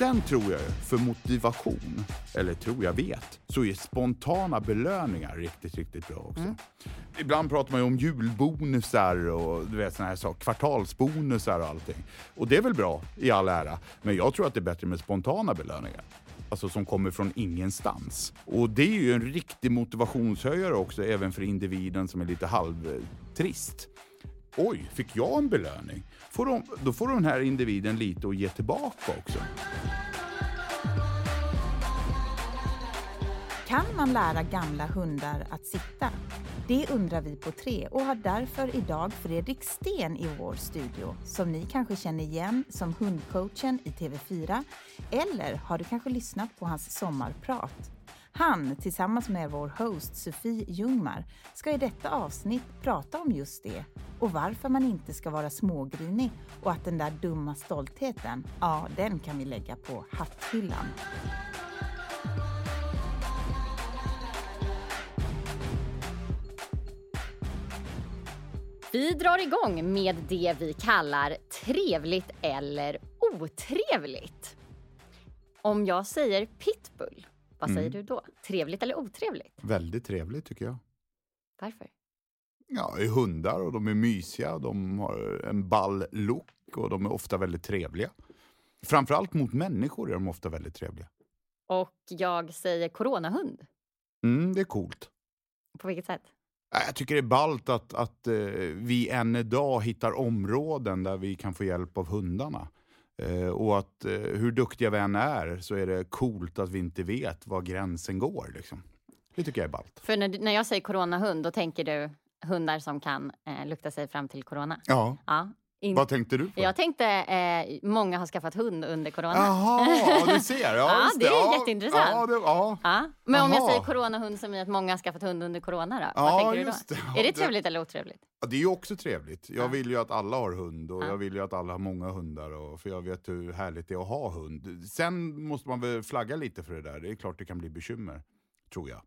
Sen tror jag för motivation, eller tror jag vet, så är spontana belöningar riktigt, riktigt bra också. Mm. Ibland pratar man ju om julbonusar och du vet, såna här saker, kvartalsbonusar och allting. Och det är väl bra i all ära, men jag tror att det är bättre med spontana belöningar alltså som kommer från ingenstans. Och det är ju en riktig motivationshöjare också, även för individen som är lite halvtrist. Oj, fick jag en belöning? Får de, då får den här individen lite att ge tillbaka också. Kan man lära gamla hundar att sitta? Det undrar vi på tre och har därför idag Fredrik Sten i vår studio som ni kanske känner igen som hundcoachen i TV4 eller har du kanske lyssnat på hans sommarprat? Han, tillsammans med vår host Sofie Ljungmar, ska i detta avsnitt prata om just det och varför man inte ska vara smågrinig och att den där dumma stoltheten, ja, den kan vi lägga på hatthyllan. Vi drar igång med det vi kallar trevligt eller otrevligt. Om jag säger pitbull, vad säger mm. du då? Trevligt eller otrevligt? Väldigt trevligt tycker jag. Varför? Ja, det är hundar och de är mysiga, de har en ball look och de är ofta väldigt trevliga. Framförallt mot människor är de ofta väldigt trevliga. Och jag säger coronahund. Mm, det är coolt. På vilket sätt? Jag tycker det är ballt att, att uh, vi än idag hittar områden där vi kan få hjälp av hundarna. Uh, och att uh, hur duktiga vi än är så är det coolt att vi inte vet var gränsen går. Liksom. Det tycker jag är ballt. För när, när jag säger coronahund, då tänker du hundar som kan eh, lukta sig fram till corona? Ja. ja. In... Vad tänkte du på? Jag tänkte eh, många har skaffat hund under corona. Jaha, du ser. Ja, ja det är ja, jätteintressant. Ja, det, ja. Ja. Men Aha. om jag säger coronahund som i att många har skaffat hund under corona då? Vad tänker du då? Det. Är det trevligt det... eller otrevligt? Det är ju också trevligt. Jag vill ju att alla har hund och jag vill ju att alla har många hundar. Och, för jag vet hur härligt det är att ha hund. Sen måste man väl flagga lite för det där. Det är klart det kan bli bekymmer, tror jag.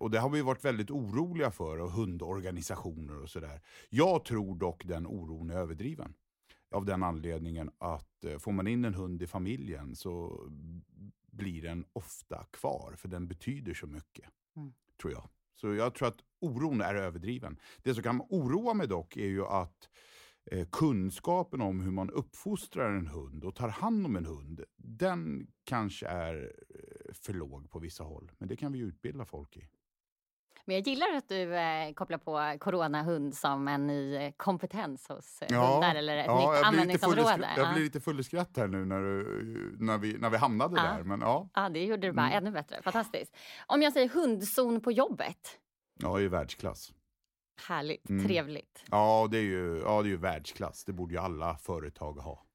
Och det har vi varit väldigt oroliga för, och hundorganisationer och sådär. Jag tror dock den oron är överdriven. Av den anledningen att eh, får man in en hund i familjen så blir den ofta kvar, för den betyder så mycket. Mm. Tror jag. Så jag tror att oron är överdriven. Det som kan oroa mig dock är ju att eh, kunskapen om hur man uppfostrar en hund och tar hand om en hund, den kanske är eh, för låg på vissa håll. Men det kan vi utbilda folk i. Men jag gillar att du eh, kopplar på coronahund som en ny eh, kompetens hos eh, ja, hundar eller ett ja, nytt användningsområde. Jag blir lite full i skratt här nu när, när, vi, när vi hamnade ja. där. Men, ja. ja, det gjorde du bara mm. ännu bättre. Fantastiskt. Om jag säger hundzon på jobbet? Ja, det är ju världsklass. Härligt, mm. trevligt. Ja det, är ju, ja, det är ju världsklass. Det borde ju alla företag ha.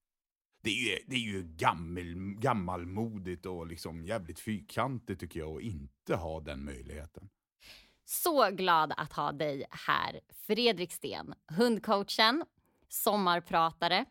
Det är ju, det är ju gammel, gammalmodigt och liksom jävligt fyrkantigt tycker jag att inte ha den möjligheten. Så glad att ha dig här, Fredrik Sten, hundcoachen, sommarpratare.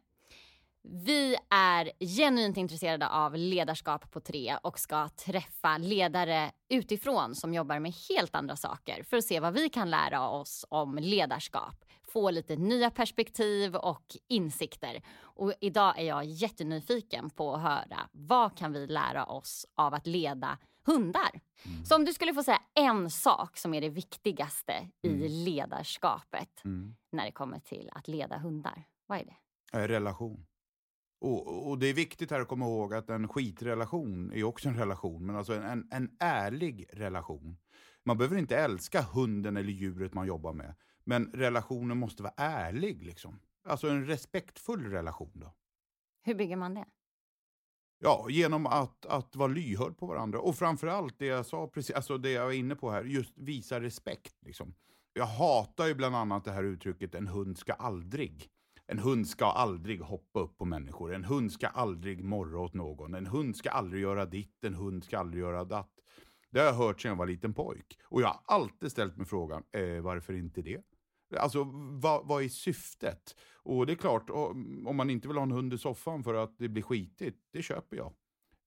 Vi är genuint intresserade av ledarskap på tre och ska träffa ledare utifrån som jobbar med helt andra saker för att se vad vi kan lära oss om ledarskap, få lite nya perspektiv och insikter. Och idag är jag jättenyfiken på att höra vad kan vi lära oss av att leda hundar. Mm. Så om du skulle få säga en sak som är det viktigaste mm. i ledarskapet mm. när det kommer till att leda hundar, vad är det? Relation. Och, och, det är viktigt här att komma ihåg att en skitrelation är också en relation, men alltså en, en, en ärlig relation. Man behöver inte älska hunden eller djuret man jobbar med, men relationen måste vara ärlig. Liksom. Alltså en respektfull relation. Då. Hur bygger man det? Ja, genom att, att vara lyhörd på varandra. Och framförallt det jag sa precis, alltså det jag var inne på här, just visa respekt. Liksom. Jag hatar ju bland annat det här uttrycket en hund ska aldrig. En hund ska aldrig hoppa upp på människor. En hund ska aldrig morra åt någon. En hund ska aldrig göra ditt. En hund ska aldrig göra datt. Det har jag hört sedan jag var liten pojk. Och jag har alltid ställt mig frågan, eh, varför inte det? Alltså, vad, vad är syftet? Och det är klart, om man inte vill ha en hund i soffan för att det blir skitigt, det köper jag.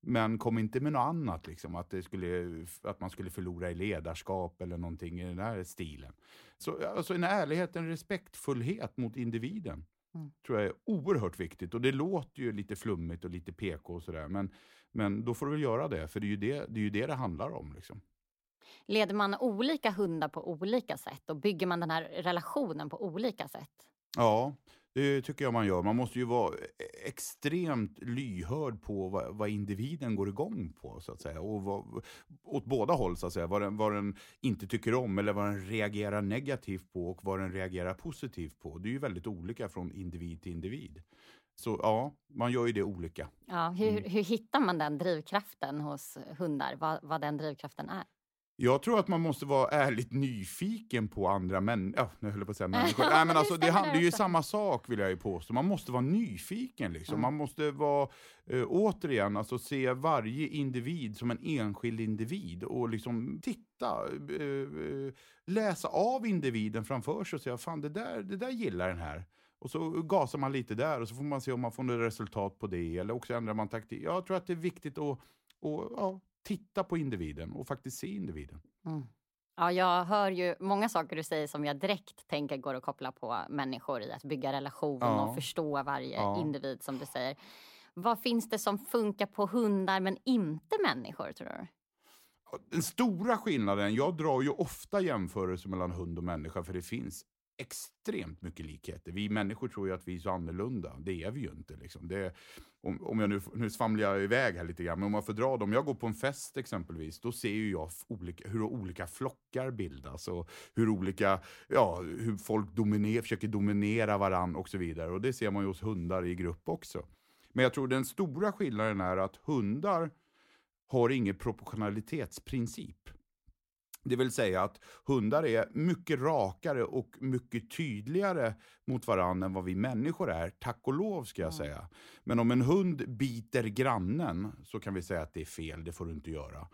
Men kom inte med något annat, liksom, att, det skulle, att man skulle förlora i ledarskap eller någonting i den här stilen. Så alltså en ärlighet, en respektfullhet mot individen. Mm. tror jag är oerhört viktigt. Och det låter ju lite flummigt och lite PK och sådär. Men, men då får du väl göra det, för det är ju det det, är ju det, det handlar om. Liksom. Leder man olika hundar på olika sätt och bygger man den här relationen på olika sätt? Ja, det tycker jag man gör. Man måste ju vara extremt lyhörd på vad, vad individen går igång på, så att säga. Och vad, åt båda håll, så att säga. Vad den, vad den inte tycker om eller vad den reagerar negativt på och vad den reagerar positivt på. Det är ju väldigt olika från individ till individ. Så ja, man gör ju det olika. Ja, hur, mm. hur hittar man den drivkraften hos hundar? Vad, vad den drivkraften är? Jag tror att man måste vara ärligt nyfiken på andra människor. Ja, nu höll jag på att säga människor. Nej, men alltså, det, är ju samma sak vill jag ju påstå. Man måste vara nyfiken. Liksom. Mm. Man måste vara, äh, återigen, alltså, se varje individ som en enskild individ och liksom titta, äh, läsa av individen framför sig och säga fan det där, det där gillar den här. Och så gasar man lite där och så får man se om man får något resultat på det. Eller också ändrar man taktik. Jag tror att det är viktigt att och, ja, titta på individen och faktiskt se individen. Mm. Ja, jag hör ju många saker du säger som jag direkt tänker går att koppla på människor i att bygga relation ja. och förstå varje ja. individ som du säger. Vad finns det som funkar på hundar men inte människor tror du? Den stora skillnaden, jag drar ju ofta jämförelser mellan hund och människa för det finns extremt mycket likheter. Vi människor tror ju att vi är så annorlunda. Det är vi ju inte. Liksom. Det, om, om jag nu, nu svamlar jag iväg här lite grann, men om jag får dra dem. Jag går på en fest exempelvis, då ser ju jag olika, hur olika flockar bildas och hur olika, ja, hur folk dominer, försöker dominera varann och så vidare. Och det ser man ju hos hundar i grupp också. Men jag tror den stora skillnaden är att hundar har ingen proportionalitetsprincip. Det vill säga att hundar är mycket rakare och mycket tydligare mot varandra än vad vi människor är. Tack och lov ska jag mm. säga. Men om en hund biter grannen så kan vi säga att det är fel, det får du inte göra.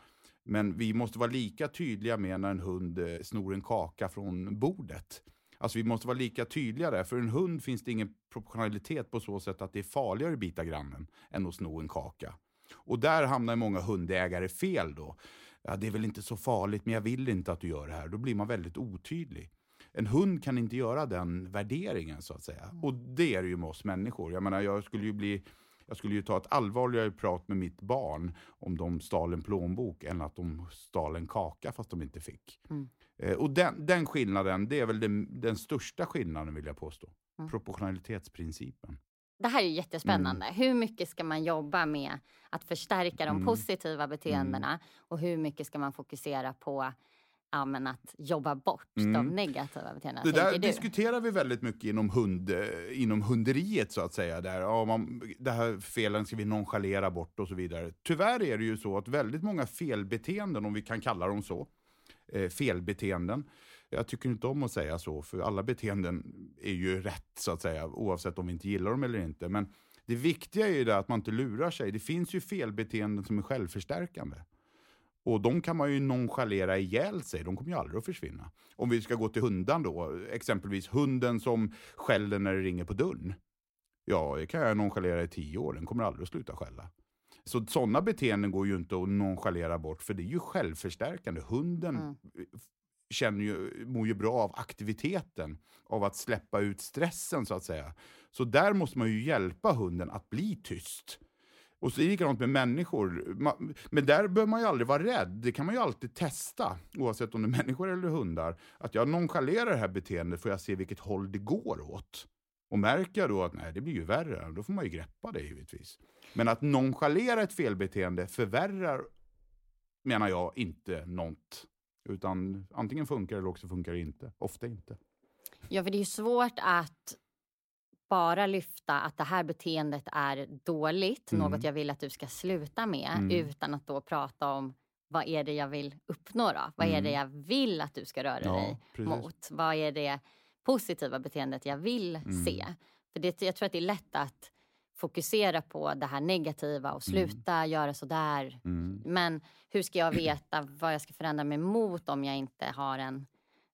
Men vi måste vara lika tydliga med när en hund eh, snor en kaka från bordet. Alltså vi måste vara lika tydliga där. För en hund finns det ingen proportionalitet på så sätt att det är farligare att bita grannen än att sno en kaka. Och där hamnar många hundägare fel då ja, det är väl inte så farligt, men jag vill inte att du gör det här. Då blir man väldigt otydlig. En hund kan inte göra den värderingen så att säga. Mm. Och det är det ju med oss människor. Jag menar, jag skulle ju bli jag skulle ju ta ett allvarligare prat med mitt barn om de stal en plånbok än att de stal en kaka fast de inte fick. Mm. Eh, och den, den skillnaden, det är väl den, den största skillnaden vill jag påstå. Mm. Proportionalitetsprincipen. Det här är jättespännande. Mm. Hur mycket ska man jobba med att förstärka de mm. positiva beteendena mm. och hur mycket ska man fokusera på ja, men att jobba bort de mm. negativa beteendena? Det där diskuterar vi väldigt mycket inom, hund, eh, inom hunderiet så att säga. Där, ja, man, det här felen ska vi nonchalera bort och så vidare. Tyvärr är det ju så att väldigt många felbeteenden, om vi kan kalla dem så, eh, felbeteenden, jag tycker inte om att säga så, för alla beteenden är ju rätt så att säga, oavsett om vi inte gillar dem eller inte. Men det viktiga är ju det att man inte lurar sig. Det finns ju felbeteenden som är självförstärkande. Och de kan man ju nonchalera ihjäl sig, de kommer ju aldrig att försvinna. Om vi ska gå till hundan då, exempelvis hunden som skäller när det ringer på dörren. Ja, det kan jag nonchalera i tio år, den kommer aldrig att sluta skälla. Så sådana beteenden går ju inte att nonchalera bort, för det är ju självförstärkande. Hunden mm känner ju, mår ju bra av aktiviteten, av att släppa ut stressen så att säga. Så där måste man ju hjälpa hunden att bli tyst. Och så är det likadant med människor. Men där behöver man ju aldrig vara rädd. Det kan man ju alltid testa, oavsett om det är människor eller hundar. Att jag nonchalerar det här beteendet får jag se vilket håll det går åt. Och märker jag då att nej, det blir ju värre, då får man ju greppa det givetvis. Men att nonchalera ett felbeteende förvärrar, menar jag, inte något. Utan antingen funkar det eller också funkar det inte. Ofta inte. Ja, för det är ju svårt att bara lyfta att det här beteendet är dåligt, mm. något jag vill att du ska sluta med, mm. utan att då prata om vad är det jag vill uppnå då? Vad mm. är det mm. jag vill att du ska röra ja, dig precis. mot? Vad är det positiva beteendet jag vill mm. se? För det, jag tror att det är lätt att fokusera på det här negativa och mm. sluta mm. göra sådär. Mm. Men hur ska jag veta vad jag ska förändra mig mot om jag inte har en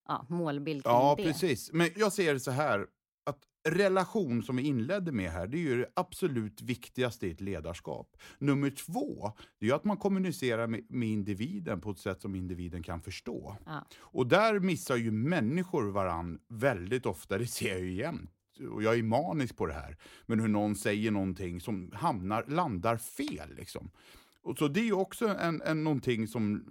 ja, målbild kring ja, det? Ja, precis. Men jag ser det så här, att relation som vi inledde med här, det är ju det absolut viktigaste i ett ledarskap. Nummer två, det är att man kommunicerar med, med individen på ett sätt som individen kan förstå. Ja. Och där missar ju människor varann väldigt ofta, det ser jag ju jämt och jag är manisk på det här, men hur någon säger någonting som hamnar, landar fel. Liksom. Och så det är ju också en, en, någonting som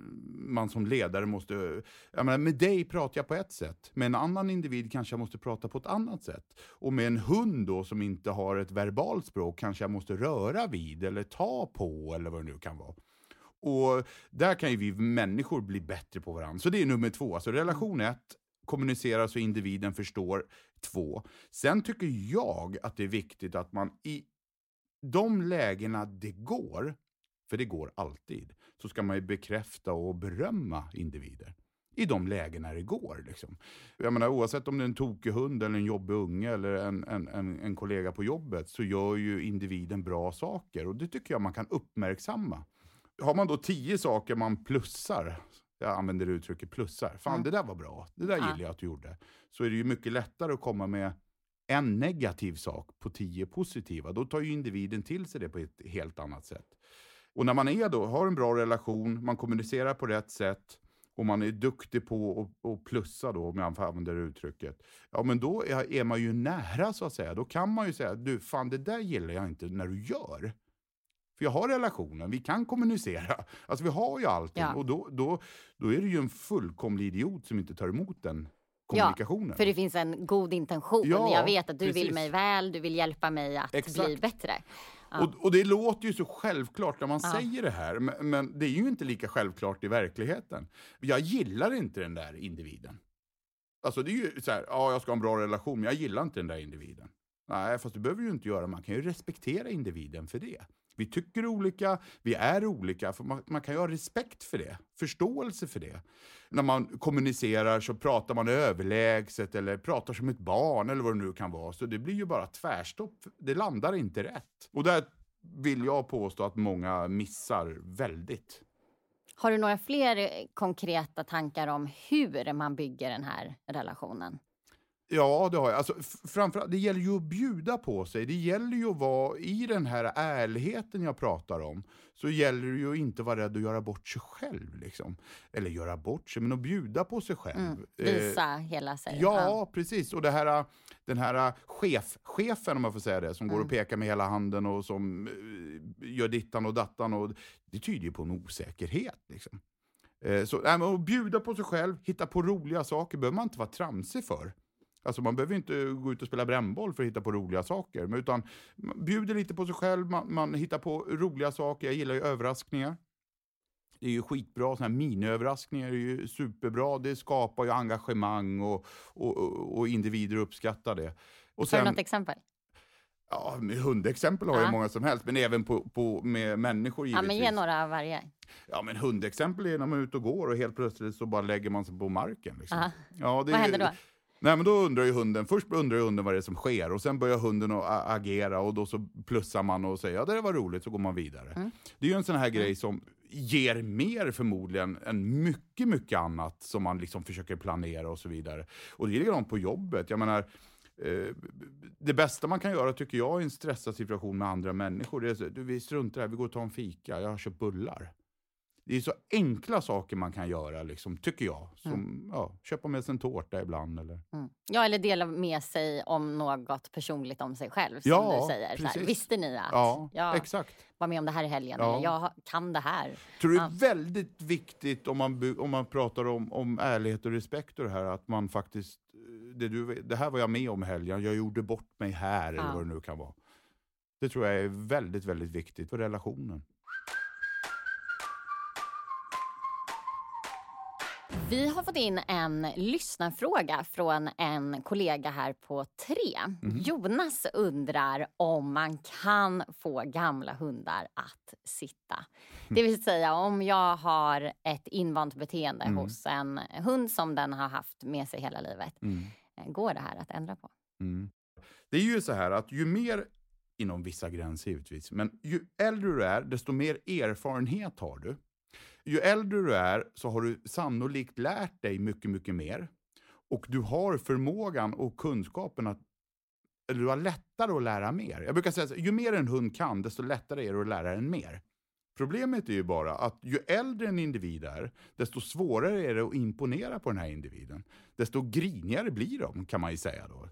man som ledare måste... Jag menar, med dig pratar jag på ett sätt, med en annan individ kanske jag måste prata på ett annat sätt. Och med en hund då som inte har ett verbalt språk kanske jag måste röra vid eller ta på eller vad det nu kan vara. Och där kan ju vi människor bli bättre på varandra. Så det är nummer två. Alltså relation ett, kommunicera så individen förstår. Två. Sen tycker jag att det är viktigt att man i de lägena det går, för det går alltid, så ska man ju bekräfta och berömma individer. I de lägena det går. Liksom. Jag menar, oavsett om det är en tokig hund, eller en jobbig unge eller en, en, en, en kollega på jobbet så gör ju individen bra saker och det tycker jag man kan uppmärksamma. Har man då tio saker man plussar, jag använder uttrycket plussar, fan Mm. det där var bra, det där Ja. gillar jag att du gjorde. Så är det ju mycket lättare att komma med en negativ sak på tio positiva. Då tar ju individen till sig det på ett helt annat sätt. Och när man är då, har en bra relation, man kommunicerar på rätt sätt och man är duktig på att- plussa då, om jag får använda det uttrycket. Ja, men då är är man ju nära så att säga. Då kan man ju säga, du fan det där gillar jag inte när du gör. För jag har relationen, vi kan kommunicera. Alltså vi har ju allting. Ja. Och då, då, då är det ju en fullkomlig idiot som inte tar emot den kommunikationen. För det finns en god intention. Ja, jag vet att du vill precis. mig väl, du vill hjälpa mig att bli Exakt. bättre. Ja. Och, och det låter ju så självklart när man Ja. säger det här, men, men det är ju inte lika självklart i verkligheten. Jag gillar inte den där individen. Alltså det är ju så här, ja jag ska ha en bra relation, men jag gillar inte den där individen. Nej, fast det behöver ju inte göra, man kan ju respektera individen för det. Vi tycker olika, vi är olika, för man, man kan ju ha respekt för det, förståelse för det. När man kommunicerar så pratar man överlägset eller pratar som ett barn eller vad det nu kan vara. Så det blir ju bara tvärstopp, det landar inte rätt. Och där vill jag påstå att många missar väldigt. Har du några fler konkreta tankar om hur man bygger den här relationen? Ja, det har jag. Alltså, framförallt, det gäller ju att bjuda på sig. Det gäller ju att vara i den här ärligheten jag pratar om. Så gäller det ju att inte vara rädd att göra bort sig själv. Liksom. Eller göra bort sig, men att bjuda på sig själv. Mm. Eh, Visa hela sig. Ja, precis. Och det här, den här chef, chefen, om man får säga det, som går Mm. och pekar med hela handen och som eh, gör dittan och dattan. Och, det tyder ju på en osäkerhet. Liksom. Eh, Så nej, men att bjuda på sig själv, hitta på roliga saker, behöver man inte vara tramsig för. Alltså man behöver inte gå ut och spela brännboll för att hitta på roliga saker. Utan man bjuder lite på sig själv, man, man hittar på roliga saker. Jag gillar ju överraskningar. Det är ju skitbra, såna här miniöverraskningar är ju superbra. Det skapar ju engagemang och, och, och, individer uppskattar det. Och Har du något exempel? ja, med hundexempel har jag Ja. många som helst, men även på, på, med människor Ja, givetvis. men ge några av varje. Ja, men hundexempel är när man är ute och går och helt plötsligt så bara lägger man sig på marken. Liksom. Ja, det Vad händer då? Nej, men då undrar ju hunden, först undrar hunden vad det är som sker och sen börjar hunden att agera och då så plussar man och säger ja det där var roligt så går man vidare. Mm. Det är ju en sån här grej som ger mer förmodligen än mycket, mycket annat som man liksom försöker planera och så vidare. Och det är likadant på jobbet. Jag menar, eh, det bästa man kan göra tycker jag i en stressad situation med andra människor, det är så, du, vi struntar i det här, vi går och tar en fika, jag har köpt bullar. Det är så enkla saker man kan göra, liksom, tycker jag. Som ja, köpa med sig en tårta ibland. Eller... Mm. Ja, eller dela med sig om något personligt om sig själv. Som Ja, du säger. Så här, precis. Visste ni att Ja, jag exakt. var med om det här i helgen? Ja. Eller jag kan det här? tror det är väldigt viktigt om man, om man pratar om, om ärlighet och respekt och det här, att man faktiskt, eh, det, du, det här var jag med om i helgen, jag gjorde bort mig här eller vad det nu kan vara. Det tror jag är väldigt, väldigt viktigt för relationen. Vi har fått in en lyssnarfråga från en kollega här på tre. Mhm. Jonas undrar om man kan få gamla hundar att sitta. Det vill säga om jag har ett invant beteende Mm. hos en hund som den har haft med sig hela livet. Mm. Eh, Går det här att ändra på? Mm. Det är ju så här att ju mer, inom vissa gränser givetvis, men ju äldre du är, desto mer erfarenhet har du. Ju äldre du är så har du sannolikt lärt dig mycket, mycket mer. Och du har förmågan och kunskapen att eller du har lättare att lära mer. Jag brukar säga att ju mer en hund kan, desto lättare är det att lära den mer. Problemet är ju bara att ju äldre en individ är, desto svårare är det att imponera på den här individen. Desto grinigare blir de, kan man ju säga då.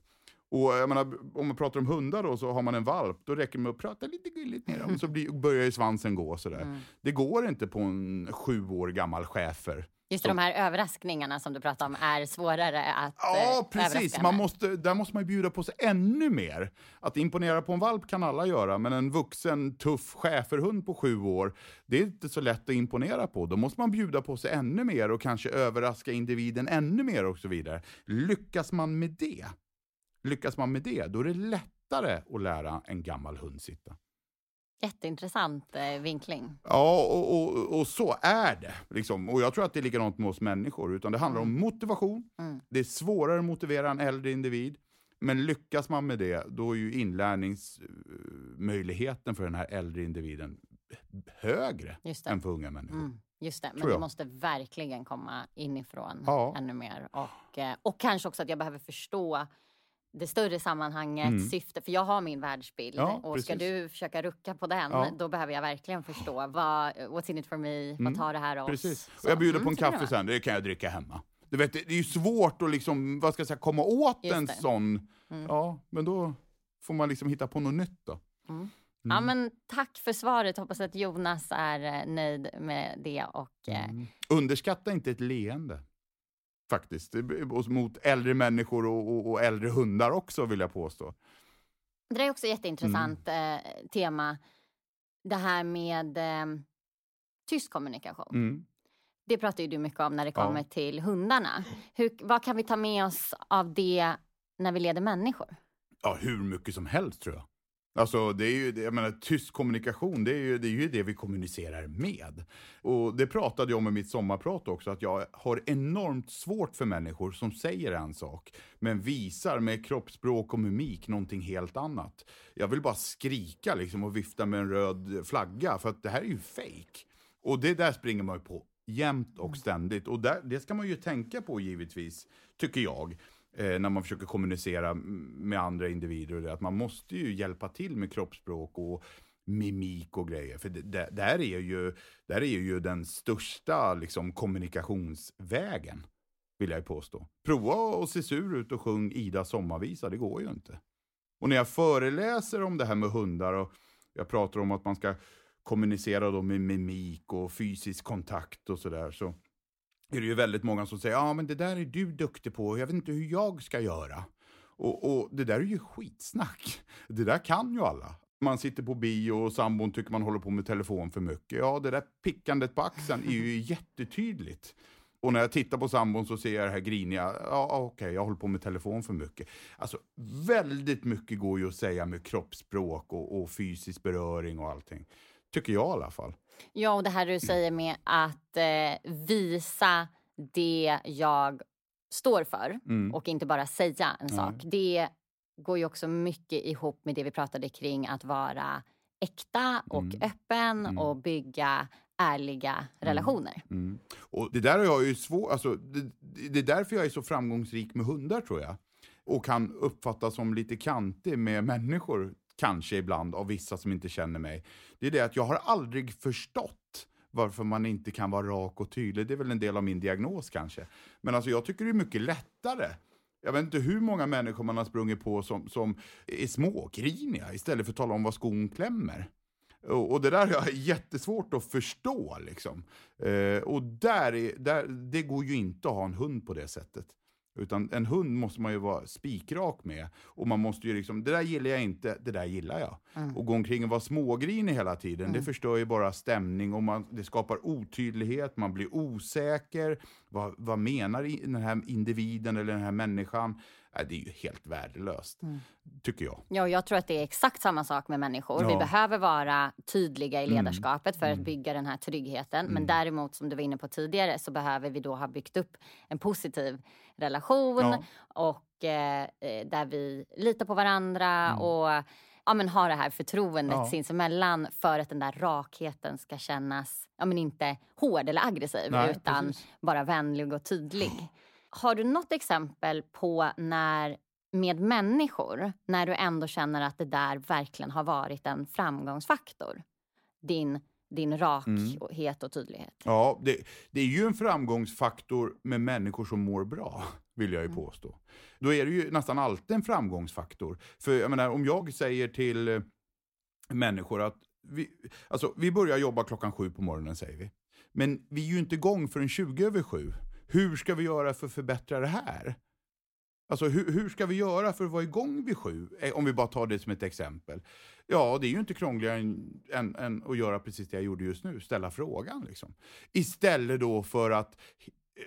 Och jag menar, om man pratar om hundar då, så har man en valp, då räcker det med att prata lite gulligt med dem så blir, börjar ju svansen gå. Sådär. Mm. Det går inte på en sju år gammal schäfer. Just det, de här överraskningarna som du pratar om är svårare att Ja, eh, precis. Man måste, där måste man ju bjuda på sig ännu mer. Att imponera på en valp kan alla göra, men en vuxen tuff schäferhund på sju år, det är inte så lätt att imponera på. Då måste man bjuda på sig ännu mer och kanske överraska individen ännu mer och så vidare. Lyckas man med det, lyckas man med det, då är det lättare att lära en gammal hund sitta. Jätteintressant eh, vinkling. Ja, och, och, och så är det. Liksom. Och jag tror att det är likadant med oss människor. Utan det handlar om motivation. Mm. Det är svårare att motivera en äldre individ. Men lyckas man med det, då är ju inlärningsmöjligheten för den här äldre individen högre än för unga människor. Mm, just det, men det måste verkligen komma inifrån Ja. ännu mer. Och, eh, och kanske också att jag behöver förstå det större sammanhanget, Mm. syfte. För jag har min världsbild Ja, och ska precis. du försöka rucka på den, Ja. då behöver jag verkligen förstå vad, what's in it for me, vad tar det här oss? Precis. Så, Och jag bjuder mm, på en kan det kaffe sen, det kan jag dricka hemma. Du vet, det är ju svårt att liksom, vad ska jag säga, komma åt Just en det. sån. Mm. Ja, men då får man liksom hitta på något nytt då. Mm. Ja, men tack för svaret. Hoppas att Jonas är eh, nöjd med det. Och, eh, Mm. Underskatta inte ett leende. Faktiskt. Och Mot äldre människor och, och, och äldre hundar också vill jag påstå. Det är också jätteintressant Mm. eh, tema. Det här med eh, tyst kommunikation. Mm. Det pratar ju du mycket om när det Ja. kommer till hundarna. Hur, vad kan vi ta med oss av det när vi leder människor? Ja, hur mycket som helst tror jag. Alltså, det är ju, jag menar, tyst kommunikation, det är, ju, det är ju det vi kommunicerar med. Och det pratade jag om i mitt sommarprat också, att jag har enormt svårt för människor som säger en sak, men visar med kroppsspråk och mimik någonting helt annat. Jag vill bara skrika liksom och vifta med en röd flagga, för att det här är ju fake. Och det där springer man ju på jämt och ständigt. Och där, det ska man ju tänka på givetvis, tycker jag, Eh, när man försöker kommunicera med andra individer. och det, Att man måste ju hjälpa till med kroppsspråk och mimik och grejer. För det, det, där, är ju, där är ju den största liksom, kommunikationsvägen, vill jag ju påstå. Prova att se sur ut och sjung Ida sommarvisa, det går ju inte. Och när jag föreläser om det här med hundar och jag pratar om att man ska kommunicera då med mimik och fysisk kontakt och sådär så är det ju väldigt många som säger ja men det där är du duktig på, jag vet inte hur jag ska göra. Och, och det där är ju skitsnack. Det där kan ju alla. Man sitter på bio och sambon tycker man håller på med telefon för mycket. Ja, det där pickandet på axeln är ju jättetydligt. Och när jag tittar på sambon så ser jag det här griniga, ja okej, jag håller på med telefon för mycket. Alltså väldigt mycket går ju att säga med kroppsspråk och, och fysisk beröring och allting. Tycker jag i alla fall. Ja, och det här du säger med att eh, visa det jag står för Mm. och inte bara säga en sak. Det går ju också mycket ihop med det vi pratade kring att vara äkta och Mm. öppen Mm. och bygga ärliga relationer. Mm. Och det där har jag ju svårt, alltså, det, det är därför jag är så framgångsrik med hundar tror jag. Och kan uppfattas som lite kantig med människor, kanske ibland, av vissa som inte känner mig. Det är det att jag har aldrig förstått varför man inte kan vara rak och tydlig. Det är väl en del av min diagnos kanske. Men alltså jag tycker det är mycket lättare. Jag vet inte hur många människor man har sprungit på som, som är smågriniga istället för att tala om vad skon klämmer. Och, och det där har jag jättesvårt att förstå. Liksom. Eh, och där är, där, det går ju inte att ha en hund på det sättet. Utan en hund måste man ju vara spikrak med. Och man måste ju liksom, det där gillar jag inte, det där gillar jag. Mm. Och gå omkring och vara smågrinig hela tiden, det förstör ju bara stämning och man, det skapar otydlighet, man blir osäker. Vad, vad menar den här individen eller den här människan? Nej, det är ju helt värdelöst, Mm. tycker jag. Ja, jag tror att det är exakt samma sak med människor. Vi Ja. behöver vara tydliga i Mm. ledarskapet för Mm. att bygga den här tryggheten. Men Mm. däremot, som du var inne på tidigare, så behöver vi då ha byggt upp en positiv relation Ja. och eh, eh, där vi litar på varandra Mm. och ja, men har det här förtroendet Ja. sinsemellan för att den där rakheten ska kännas, ja men inte hård eller aggressiv Nej, utan precis. bara vänlig och tydlig. Har du något exempel på när med människor, när du ändå känner att det där verkligen har varit en framgångsfaktor? Din, din rakhet och tydlighet. Ja, det, det är ju en framgångsfaktor med människor som mår bra. vill jag ju påstå. Då är det ju nästan alltid en framgångsfaktor. För jag menar, om jag säger till eh, människor att vi, alltså, vi börjar jobba klockan sju på morgonen, säger vi. Men vi är ju inte igång förrän 20 över sju. Hur ska vi göra för att förbättra det här? Alltså hur, hur ska vi göra för att vara igång vid sju? Eh, om vi bara tar det som ett exempel. Ja, det är ju inte krångligare än, än, än att göra precis det jag gjorde just nu, ställa frågan. Liksom. Istället då för att,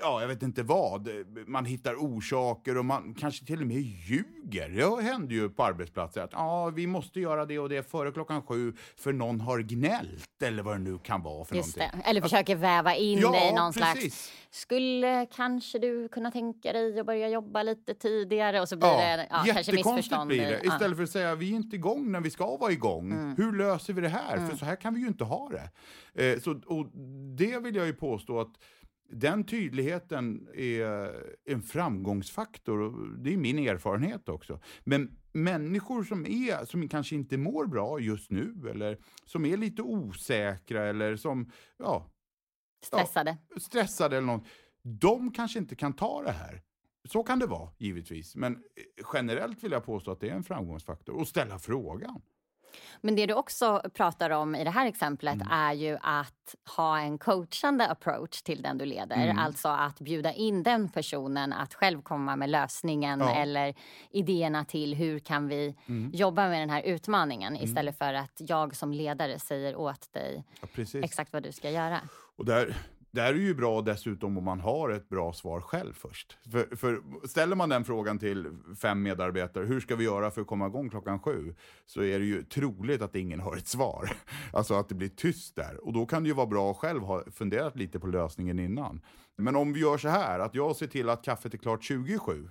ja, jag vet inte vad, man hittar orsaker och man kanske till och med ljuger. Det händer ju på arbetsplatser att ja, vi måste göra det och det före klockan sju för någon har gnällt eller vad det nu kan vara för Just någonting. det. Eller försöker väva in Ja, det i någon slags... precis. Skulle kanske du kunna tänka dig att börja jobba lite tidigare? Och så blir det ja, kanske missförstånd. blir det. ja. Mm. Istället för att säga vi är inte igång när vi ska vara igång. Hur löser vi det här? För så här kan vi ju inte ha det. Eh, så, och det vill jag ju påstå att den tydligheten är en framgångsfaktor. Och det är min erfarenhet också. Men människor som, är, som kanske inte mår bra just nu eller som är lite osäkra eller som ja, Stressade. stressade eller något, de kanske inte kan ta det här. Så kan det vara, givetvis. Men eh, generellt vill jag påstå att det är en framgångsfaktor. Och ställa frågan. Men det du också pratar om i det här exemplet Mm. är ju att ha en coachande approach till den du leder. Mm. Alltså att bjuda in den personen att själv komma med lösningen Ja. eller idéerna till hur kan vi Mm. jobba med den här utmaningen istället för att jag som ledare säger åt dig Ja, exakt vad du ska göra. Och där, där är ju bra dessutom om man har ett bra svar själv först. För, för ställer man den frågan till fem medarbetare, hur ska vi göra för att komma igång klockan sju? Så är det ju troligt att ingen har ett svar. Alltså att det blir tyst där. Och då kan det ju vara bra att själv ha funderat lite på lösningen innan. Men om vi gör så här, att jag ser till att kaffet är klart 27.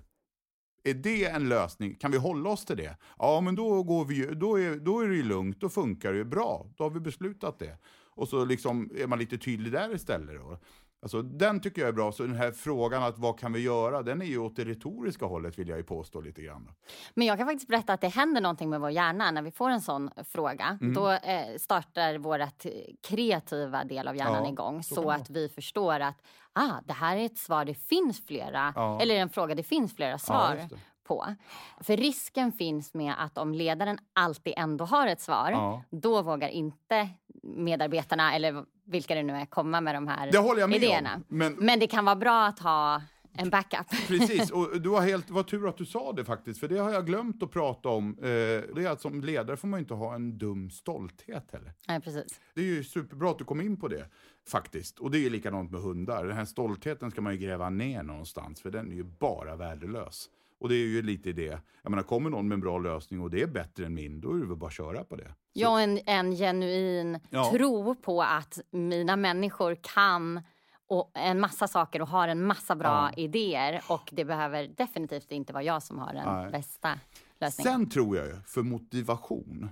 Är det en lösning? Kan vi hålla oss till det? Ja, men då, går vi, då, är, då är det ju lugnt, då funkar det ju bra. Då har vi beslutat det. Och så liksom är man lite tydlig där istället. Då. Alltså, den tycker jag är bra. Så den här frågan att vad kan vi göra, den är ju åt det retoriska hållet vill jag ju påstå lite grann. Men jag kan faktiskt berätta att det händer någonting med vår hjärna när vi får en sån fråga. Mm. Då eh, startar vårt kreativa del av hjärnan Ja, igång så så, att vi förstår att ah, det här är ett svar, det finns flera, Ja. eller en fråga, det finns flera svar det. På. För risken finns med att om ledaren alltid ändå har ett svar, Ja. då vågar inte medarbetarna eller vilka det nu är komma med de här Det håller jag med idéerna. om. Men, Men det kan vara bra att ha en backup. Precis, och du har helt, vad tur att du sa det faktiskt, för det har jag glömt att prata om. Eh, det är att som ledare får man ju inte ha en dum stolthet heller. Nej, precis. Det är ju superbra att du kom in på det, faktiskt. Och det är ju likadant med hundar. Den här stoltheten ska man ju gräva ner någonstans, för den är ju bara värdelös. Och det är ju lite det. Jag menar, kommer någon med en bra lösning och det är bättre än min, då är det väl bara att köra på det. Ja, en, en genuin Ja. tro på att mina människor kan och en massa saker och har en massa bra Ja. idéer. Och det behöver definitivt inte vara jag som har den Nej. bästa lösningen. Sen tror jag ju, för motivation,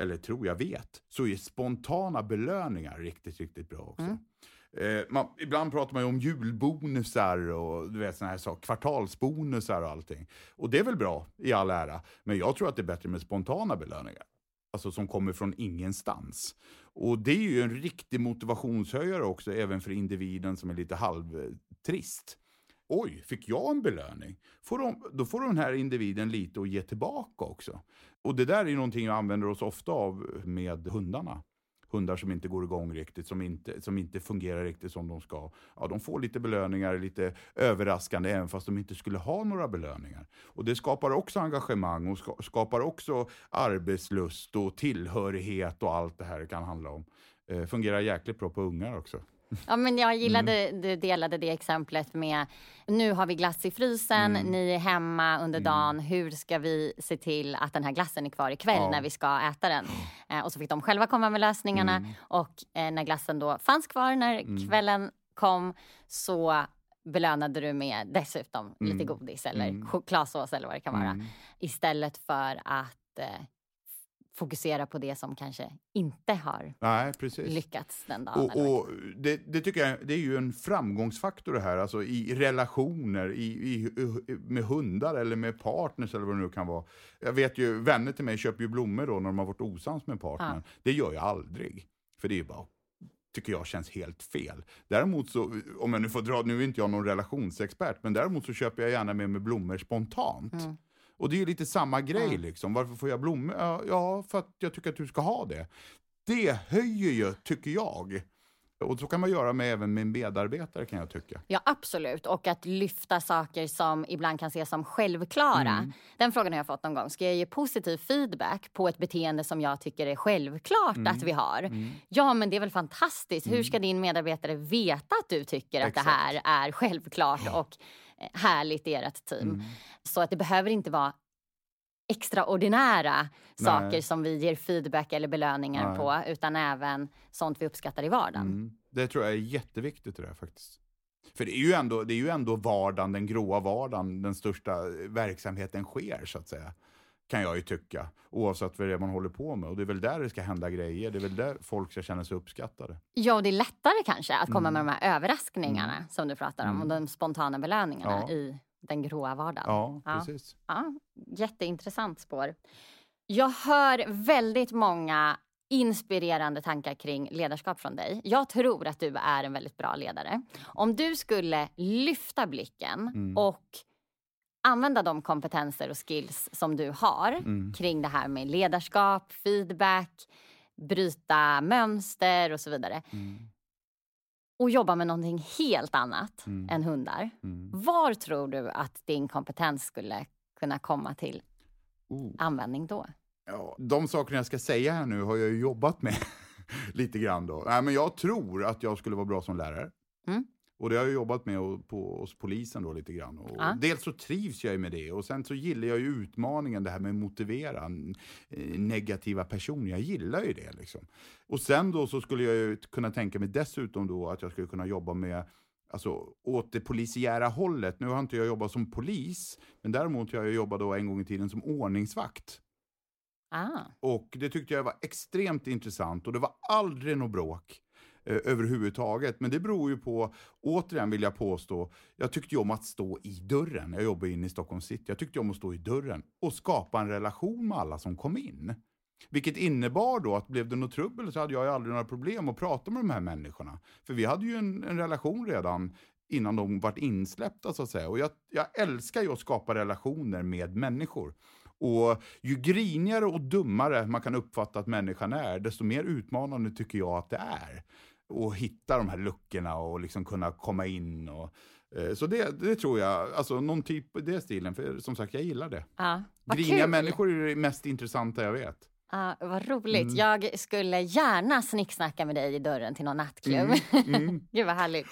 eller tror jag vet, så är spontana belöningar riktigt, riktigt bra också. Mm. Eh, man, ibland pratar man ju om julbonusar och du vet, såna här saker, kvartalsbonusar och allting. Och det är väl bra i all ära, men jag tror att det är bättre med spontana belöningar. Alltså som kommer från ingenstans. Och det är ju en riktig motivationshöjare också, även för individen som är lite halvtrist. Oj, fick jag en belöning? Får de, då får den här individen lite att ge tillbaka också. Och det där är ju någonting jag använder oss ofta av med hundarna. Hundar som inte går igång riktigt, som inte, som inte fungerar riktigt som de ska. Ja, de får lite belöningar, lite överraskande, även fast de inte skulle ha några belöningar. Och det skapar också engagemang och ska, skapar också arbetslust och tillhörighet och allt det här kan handla om. Eh, fungerar jäkligt bra på ungar också. Ja, men jag gillade, Mm. du delade det exemplet med nu har vi glass i frysen, Mm. ni är hemma under dagen. Hur ska vi se till att den här glassen är kvar ikväll Ja. när vi ska äta den? Eh, och så fick de själva komma med lösningarna Mm. och eh, när glassen då fanns kvar när kvällen kom så belönade du med dessutom lite Mm. godis eller Mm. chokladsås eller vad det kan vara. Mm. Istället för att eh, fokusera på det som kanske inte har Nej, lyckats den dagen. Och, och det, det tycker jag det är ju en framgångsfaktor det här, alltså i relationer i, i, med hundar eller med partners eller vad det nu kan vara. Jag vet ju, vänner till mig köper ju blommor då när de har varit osams med partnern. Det gör jag aldrig. För det är ju bara tycker jag känns helt fel. Däremot så, om jag nu får dra, nu är inte jag någon relationsexpert, men däremot så köper jag gärna med mig blommor spontant. Mm. Och det är ju lite samma grej Mm. liksom. Varför får jag blommor? Ja, för att jag tycker att du ska ha det. Det höjer ju, tycker jag. Och så kan man göra med även med medarbetare kan jag tycka. Ja, absolut. Och att lyfta saker som ibland kan ses som självklara. Mm. Den frågan har jag fått någon gång. Ska jag ge positiv feedback på ett beteende som jag tycker är självklart Mm. att vi har? Ja, men det är väl fantastiskt. Hur ska din medarbetare veta att du tycker att Exakt. det här är självklart och härligt i ert team? Mm. Så att det behöver inte vara extraordinära saker Nej. som vi ger feedback eller belöningar Nej. på utan även sånt vi uppskattar i vardagen. Mm. Det tror jag är jätteviktigt det där faktiskt. För det är ju ändå, det är ju ändå vardagen, den gråa vardagen, den största verksamheten sker så att säga. Kan jag ju tycka. Oavsett vad det är man håller på med. Och det är väl där det ska hända grejer. Det är väl där folk ska känna sig uppskattade. Ja, och det är lättare kanske att komma Mm. med de här överraskningarna som du pratar om Mm. och de spontana belöningarna Ja. i den gråa vardagen. Ja, Ja. precis. Ja, jätteintressant spår. Jag hör väldigt många inspirerande tankar kring ledarskap från dig. Jag tror att du är en väldigt bra ledare. Om du skulle lyfta blicken Mm. och använda de kompetenser och skills som du har Mm. kring det här med ledarskap, feedback, bryta mönster och så vidare Mm. och jobba med någonting helt annat Mm. än hundar. Mm. Var tror du att din kompetens skulle kunna komma till Oh. användning då? Ja, de sakerna jag ska säga här nu har jag ju jobbat med lite grann då. Nej, men jag tror att jag skulle vara bra som lärare. Och det har jag jobbat med och- på, hos polisen då lite grann. Och Ja. Dels så trivs jag med det och sen så gillar jag ju utmaningen det här med att motivera eh, negativa personer. Jag gillar ju det liksom. Och sen då så skulle jag ju kunna tänka mig dessutom då att jag skulle kunna jobba med Alltså åt det polisiära hållet. Nu har inte jag jobbat som polis, men däremot har jag jobbat då en gång i tiden som ordningsvakt. Ah, Och det tyckte jag var extremt intressant och det var aldrig något bråk eh, överhuvudtaget. Men det beror ju på, återigen vill jag påstå, jag tyckte ju om att stå i dörren. Jag jobbar inne i Stockholm city. Jag tyckte om att stå i dörren och skapa en relation med alla som kom in. Vilket innebar då att blev det något trubbel så hade jag ju aldrig några problem att prata med de här människorna. För vi hade ju en, en relation redan innan de vart insläppta så att säga. Och jag, jag älskar ju att skapa relationer med människor. Och ju grinigare och dummare man kan uppfatta att människan är, desto mer utmanande tycker jag att det är. Och hitta de här luckorna och liksom kunna komma in. Och, eh, så det, det tror jag, alltså någon typ av det stilen, för som sagt jag gillar det. ja. Griniga kul! människor är det mest intressanta jag vet. Ja, vad roligt. Mm. Jag skulle gärna snicksnacka med dig i dörren till någon nattklubb. Mm, mm. Gud vad härligt.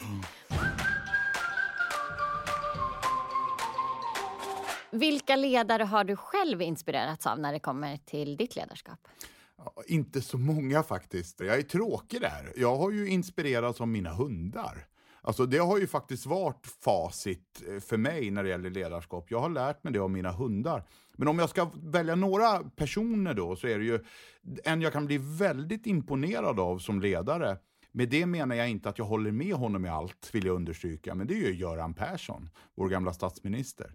Vilka ledare har du själv inspirerats av när det kommer till ditt ledarskap? Ja, inte så många faktiskt. Jag är tråkig där. Jag har ju inspirerats av mina hundar. Alltså det har ju faktiskt varit facit eh, för mig när det gäller ledarskap. Jag har lärt mig det av mina hundar. Men om jag ska välja några personer då så är det ju en jag kan bli väldigt imponerad av som ledare. Med det menar jag inte att jag håller med honom i allt, vill jag understryka. Men det är ju Göran Persson, vår gamla statsminister.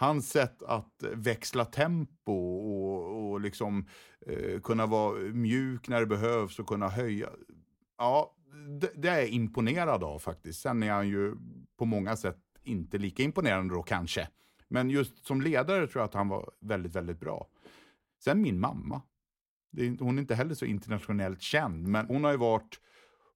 Hans sätt att växla tempo och, och liksom eh, kunna vara mjuk när det behövs och kunna höja. Ja, det, det är jag imponerad av faktiskt. Sen är han ju på många sätt inte lika imponerande då kanske. Men just som ledare tror jag att han var väldigt, väldigt bra. Sen min mamma. Det är, hon är inte heller så internationellt känd, men hon har ju varit,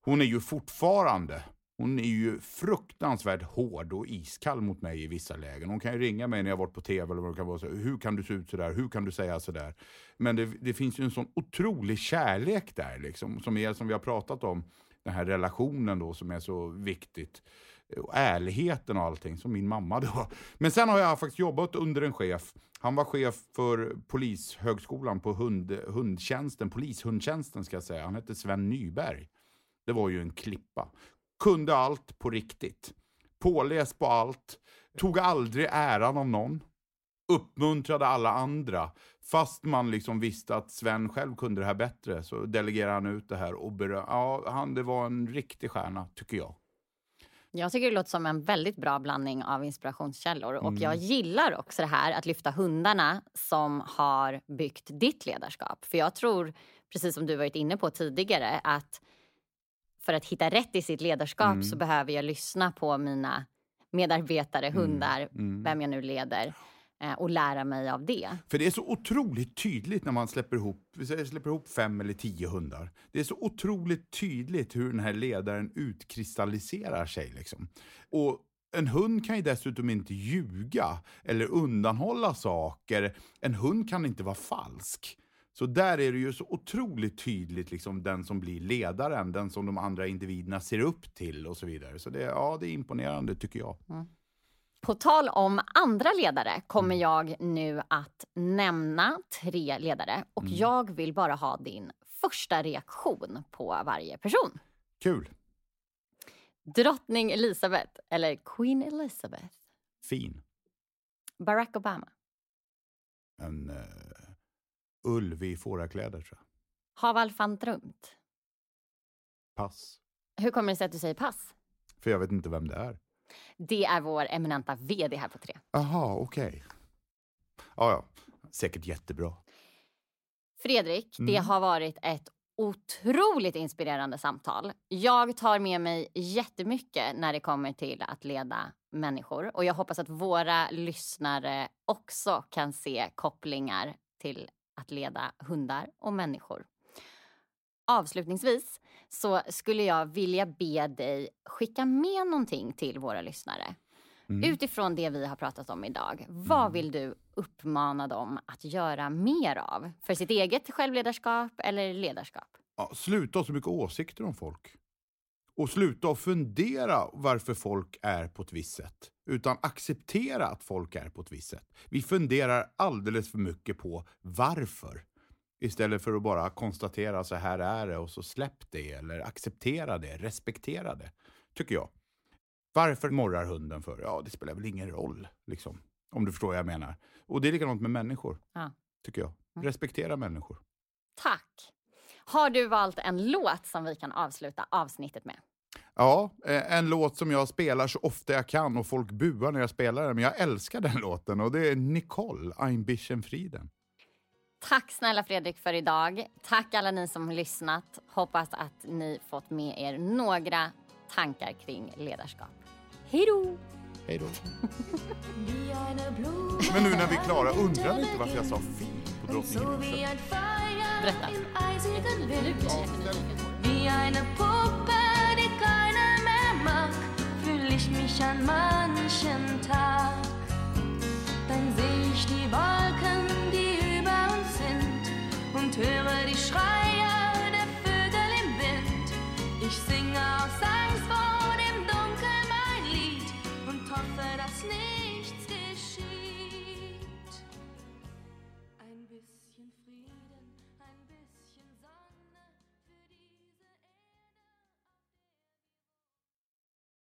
hon är ju fortfarande hon är ju fruktansvärt hård och iskall mot mig i vissa lägen. Hon kan ju ringa mig när jag varit på tv eller vad det kan vara. Så, hur kan du se ut sådär? Hur kan du säga sådär? Men det, det finns ju en sån otrolig kärlek där, liksom, som är som vi har pratat om. Den här relationen då som är så viktigt. Och ärligheten och allting, som min mamma då. Men sen har jag faktiskt jobbat under en chef. Han var chef för Polishögskolan på hund, hundtjänsten, polishundtjänsten ska jag säga. Han hette Sven Nyberg. Det var ju en klippa kunde allt på riktigt. Påläst på allt. Tog aldrig äran av någon. Uppmuntrade alla andra. Fast man liksom visste att Sven själv kunde det här bättre så delegerade han ut det här och berö- Ja, han det var en riktig stjärna, tycker jag. Jag tycker det låter som en väldigt bra blandning av inspirationskällor. Och Mm. jag gillar också det här att lyfta hundarna som har byggt ditt ledarskap. För jag tror, precis som du varit inne på tidigare, att för att hitta rätt i sitt ledarskap så behöver jag lyssna på mina medarbetare, hundar, vem jag nu leder eh, och lära mig av det. För det är så otroligt tydligt när man släpper ihop, släpper ihop fem eller tio hundar. Det är så otroligt tydligt hur den här ledaren utkristalliserar sig. Liksom. Och en hund kan ju dessutom inte ljuga eller undanhålla saker. En hund kan inte vara falsk. Så där är det ju så otroligt tydligt, liksom, den som blir ledaren, den som de andra individerna ser upp till och så vidare. Så det, ja, det är imponerande tycker jag. På tal om andra ledare kommer jag nu att nämna tre ledare och jag vill bara ha din första reaktion på varje person. Kul, Drottning Elizabeth eller Queen Elizabeth. fin. Barack Obama. En uh, ulv i fårakläder tror jag. Haval van Drumt. Pass. Hur kommer det sig att du säger pass? För jag vet inte vem det är. Det är vår eminenta VD här på Tre. Aha, okej. Ja, ja. Säkert jättebra. Fredrik, det har varit ett otroligt inspirerande samtal. Jag tar med mig jättemycket när det kommer till att leda människor och jag hoppas att våra lyssnare också kan se kopplingar till att leda hundar och människor. Avslutningsvis så skulle jag vilja be dig skicka med någonting till våra lyssnare. Utifrån det vi har pratat om idag, vad vill du uppmana dem att göra mer av? För sitt eget självledarskap eller ledarskap? Ja, sluta ha så mycket åsikter om folk. Och sluta att fundera varför folk är på ett visst sätt. Utan acceptera att folk är på ett visst sätt. Vi funderar alldeles för mycket på varför. Istället för att bara konstatera så här är det och så släpp det eller acceptera det, respektera det. Tycker jag. Varför morrar hunden för? Ja, det spelar väl ingen roll. Liksom, om du förstår vad jag menar. Och det är likadant med människor. Ja. Tycker jag. Respektera människor. Tack! Har du valt en låt som vi kan avsluta avsnittet med? Ja, eh, en låt som jag spelar så ofta jag kan och folk buar när jag spelar den. Men jag älskar den låten och det är Nicole, Ein bisschen Frieden. Tack snälla Fredrik för idag. Tack alla ni som har lyssnat. Hoppas att ni fått med er några tankar kring ledarskap. Hej då! Hej då. Men nu när vi är klara, undrar ni inte varför jag sa fin på drottning Elizabeth? Berätta. Mag, fühl ich mich an manchen Tag. Dann seh ich die Wolken, die über uns sind und höre die Schreie